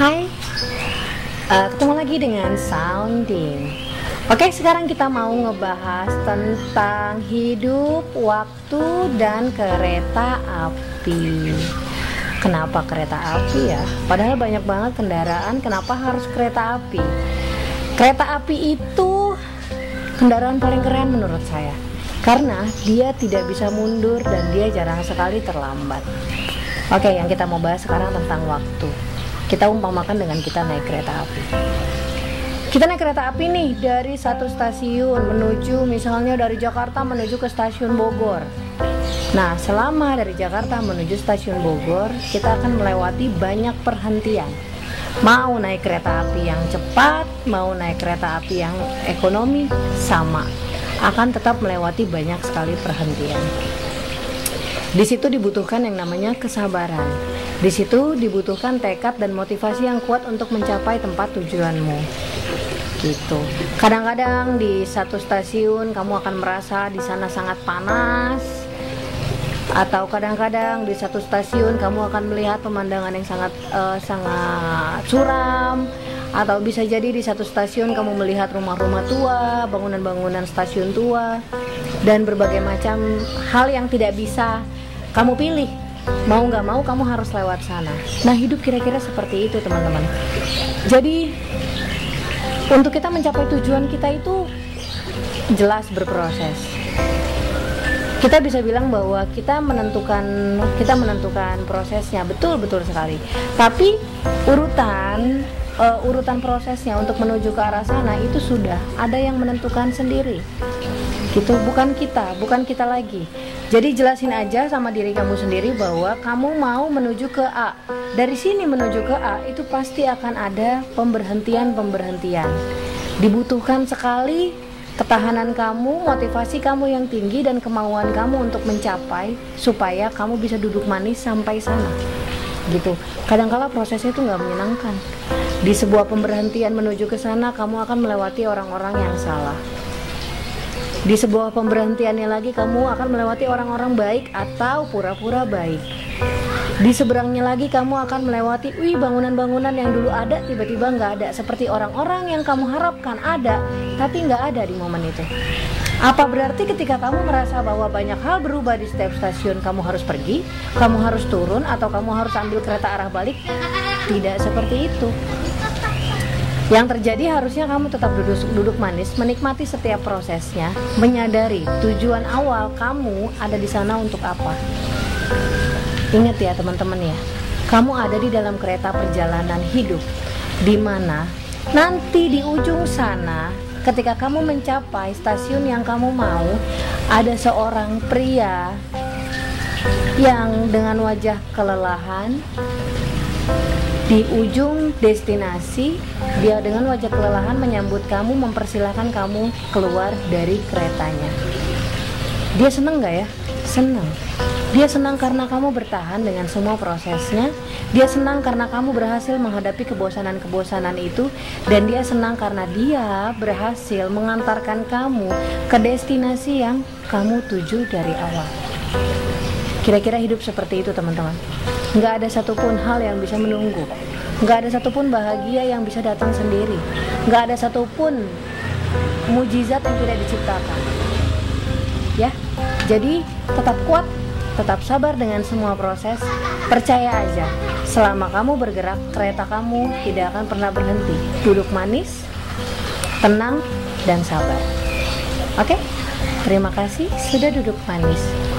Hai, uh, ketemu lagi dengan Sounding. Oke, sekarang kita mau ngebahas tentang hidup, waktu, dan kereta api. Kenapa kereta api ya? Padahal banyak banget kendaraan, kenapa harus kereta api? Kereta api itu kendaraan paling keren menurut saya karena dia tidak bisa mundur dan dia jarang sekali terlambat. Oke, yang kita mau bahas sekarang tentang waktu kita umpamakan dengan kita naik kereta api kita naik kereta api nih dari satu stasiun menuju misalnya dari Jakarta menuju ke stasiun Bogor Nah, selama dari Jakarta menuju stasiun Bogor, kita akan melewati banyak perhentian. Mau naik kereta api yang cepat, mau naik kereta api yang ekonomi, sama. Akan tetap melewati banyak sekali perhentian. Di situ dibutuhkan yang namanya kesabaran. Di situ dibutuhkan tekad dan motivasi yang kuat untuk mencapai tempat tujuanmu. Gitu. Kadang-kadang di satu stasiun kamu akan merasa di sana sangat panas, atau kadang-kadang di satu stasiun kamu akan melihat pemandangan yang sangat uh, sangat suram atau bisa jadi di satu stasiun kamu melihat rumah-rumah tua, bangunan-bangunan stasiun tua dan berbagai macam hal yang tidak bisa kamu pilih mau nggak mau kamu harus lewat sana. Nah hidup kira-kira seperti itu teman-teman. Jadi untuk kita mencapai tujuan kita itu jelas berproses. Kita bisa bilang bahwa kita menentukan kita menentukan prosesnya. Betul betul sekali. Tapi urutan uh, urutan prosesnya untuk menuju ke arah sana itu sudah ada yang menentukan sendiri. Gitu bukan kita bukan kita lagi jadi jelasin aja sama diri kamu sendiri bahwa kamu mau menuju ke A. Dari sini menuju ke A itu pasti akan ada pemberhentian-pemberhentian. Dibutuhkan sekali ketahanan kamu, motivasi kamu yang tinggi dan kemauan kamu untuk mencapai supaya kamu bisa duduk manis sampai sana. Gitu. Kadangkala prosesnya itu nggak menyenangkan. Di sebuah pemberhentian menuju ke sana, kamu akan melewati orang-orang yang salah di sebuah pemberhentiannya lagi kamu akan melewati orang-orang baik atau pura-pura baik. Di seberangnya lagi kamu akan melewati, wih bangunan-bangunan yang dulu ada tiba-tiba nggak ada seperti orang-orang yang kamu harapkan ada, tapi nggak ada di momen itu. Apa berarti ketika kamu merasa bahwa banyak hal berubah di setiap stasiun kamu harus pergi, kamu harus turun atau kamu harus ambil kereta arah balik? Tidak seperti itu. Yang terjadi harusnya kamu tetap duduk, duduk manis, menikmati setiap prosesnya, menyadari tujuan awal kamu ada di sana untuk apa. Ingat ya teman-teman ya, kamu ada di dalam kereta perjalanan hidup, di mana nanti di ujung sana, ketika kamu mencapai stasiun yang kamu mau, ada seorang pria yang dengan wajah kelelahan di ujung destinasi, dia dengan wajah kelelahan menyambut kamu, mempersilahkan kamu keluar dari keretanya. Dia senang nggak ya? Senang. Dia senang karena kamu bertahan dengan semua prosesnya. Dia senang karena kamu berhasil menghadapi kebosanan-kebosanan itu, dan dia senang karena dia berhasil mengantarkan kamu ke destinasi yang kamu tuju dari awal. Kira-kira hidup seperti itu, teman-teman nggak ada satupun hal yang bisa menunggu. Nggak ada satupun bahagia yang bisa datang sendiri. Nggak ada satupun mujizat yang tidak diciptakan. Ya jadi tetap kuat tetap sabar dengan semua proses. Percaya aja selama kamu bergerak kereta kamu tidak akan pernah berhenti. Duduk manis tenang dan sabar. Oke? Terima kasih sudah duduk manis